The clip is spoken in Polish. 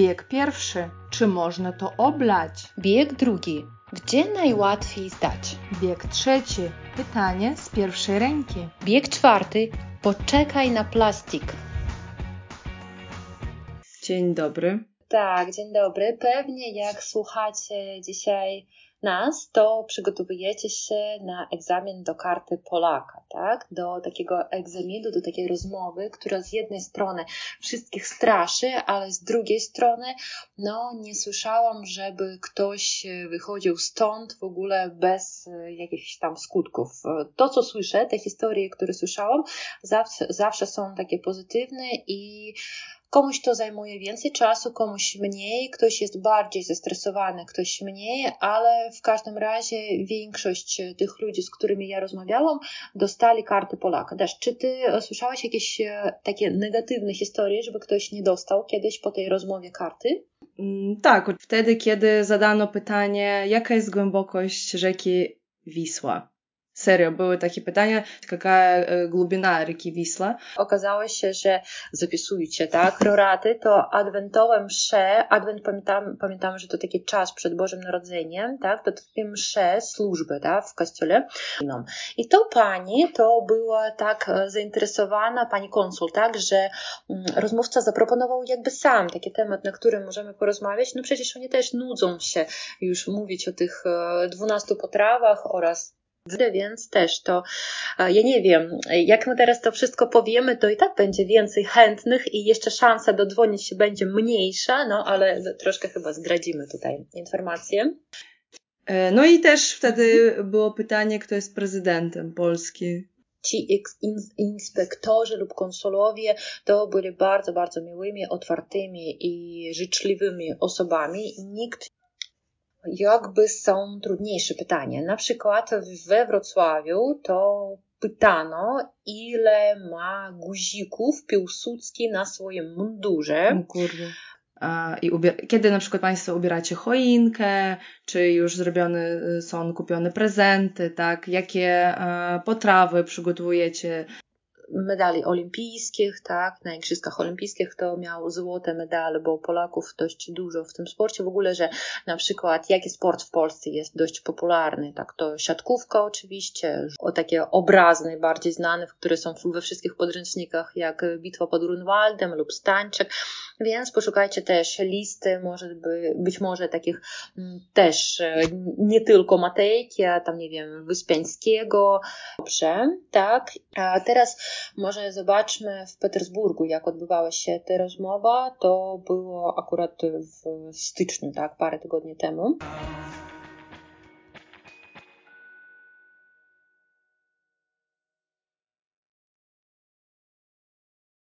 Bieg pierwszy. Czy można to oblać? Bieg drugi. Gdzie najłatwiej zdać? Bieg trzeci. Pytanie z pierwszej ręki. Bieg czwarty. Poczekaj na plastik. Dzień dobry. Tak, dzień dobry. Pewnie jak słuchacie dzisiaj nas, to przygotowujecie się na egzamin do karty Polaka, tak? Do takiego egzaminu, do takiej rozmowy, która z jednej strony wszystkich straszy, ale z drugiej strony, no, nie słyszałam, żeby ktoś wychodził stąd w ogóle bez e, jakichś tam skutków. To, co słyszę, te historie, które słyszałam, zawsze, zawsze są takie pozytywne i Komuś to zajmuje więcej czasu, komuś mniej, ktoś jest bardziej zestresowany, ktoś mniej, ale w każdym razie większość tych ludzi, z którymi ja rozmawiałam, dostali karty Polaka. Też, czy ty słyszałeś jakieś e, takie negatywne historie, żeby ktoś nie dostał kiedyś po tej rozmowie karty? Mm, tak, wtedy, kiedy zadano pytanie, jaka jest głębokość rzeki Wisła. Serio, były takie pytania, jaka głębina rzeki Wisła. Okazało się, że zapisujcie, tak, roraty to adwentowe msze, adwent pamiętam, pamiętam, że to taki czas przed Bożym Narodzeniem, tak, to takie msze, służby, tak, w kościele. I to pani, to była tak zainteresowana, pani konsul, tak, że rozmówca zaproponował jakby sam taki temat, na którym możemy porozmawiać, no przecież oni też nudzą się już mówić o tych dwunastu potrawach oraz więc też to, ja nie wiem, jak my teraz to wszystko powiemy, to i tak będzie więcej chętnych i jeszcze szansa dodzwonić się będzie mniejsza, no ale troszkę chyba zdradzimy tutaj informację. E, no i też wtedy było pytanie, kto jest prezydentem Polski. Ci inspektorzy lub konsolowie to byli bardzo, bardzo miłymi, otwartymi i życzliwymi osobami. Nikt jakby są trudniejsze pytania. Na przykład we Wrocławiu to pytano, ile ma guzików Piłsudski na swoim mundurze. Kurde. I kiedy na przykład Państwo ubieracie choinkę, czy już zrobione y, są kupione prezenty, tak? Jakie e, potrawy przygotowujecie medali olimpijskich, tak, na Igrzyskach Olimpijskich to miał złote medale, bo Polaków dość dużo w tym sporcie. W ogóle, że na przykład jaki sport w Polsce jest dość popularny, tak, to siatkówka oczywiście, o takie obrazy najbardziej znane, które są we wszystkich podręcznikach, jak Bitwa pod Grunwaldem lub Stańczyk, więc poszukajcie też listy, może by, być może takich mm, też e, nie tylko Matejki, a tam, nie wiem, Wyspiańskiego. Dobrze, tak. A teraz może zobaczmy w Petersburgu, jak odbywała się ta rozmowa. To było akurat w styczniu, tak, parę tygodni temu.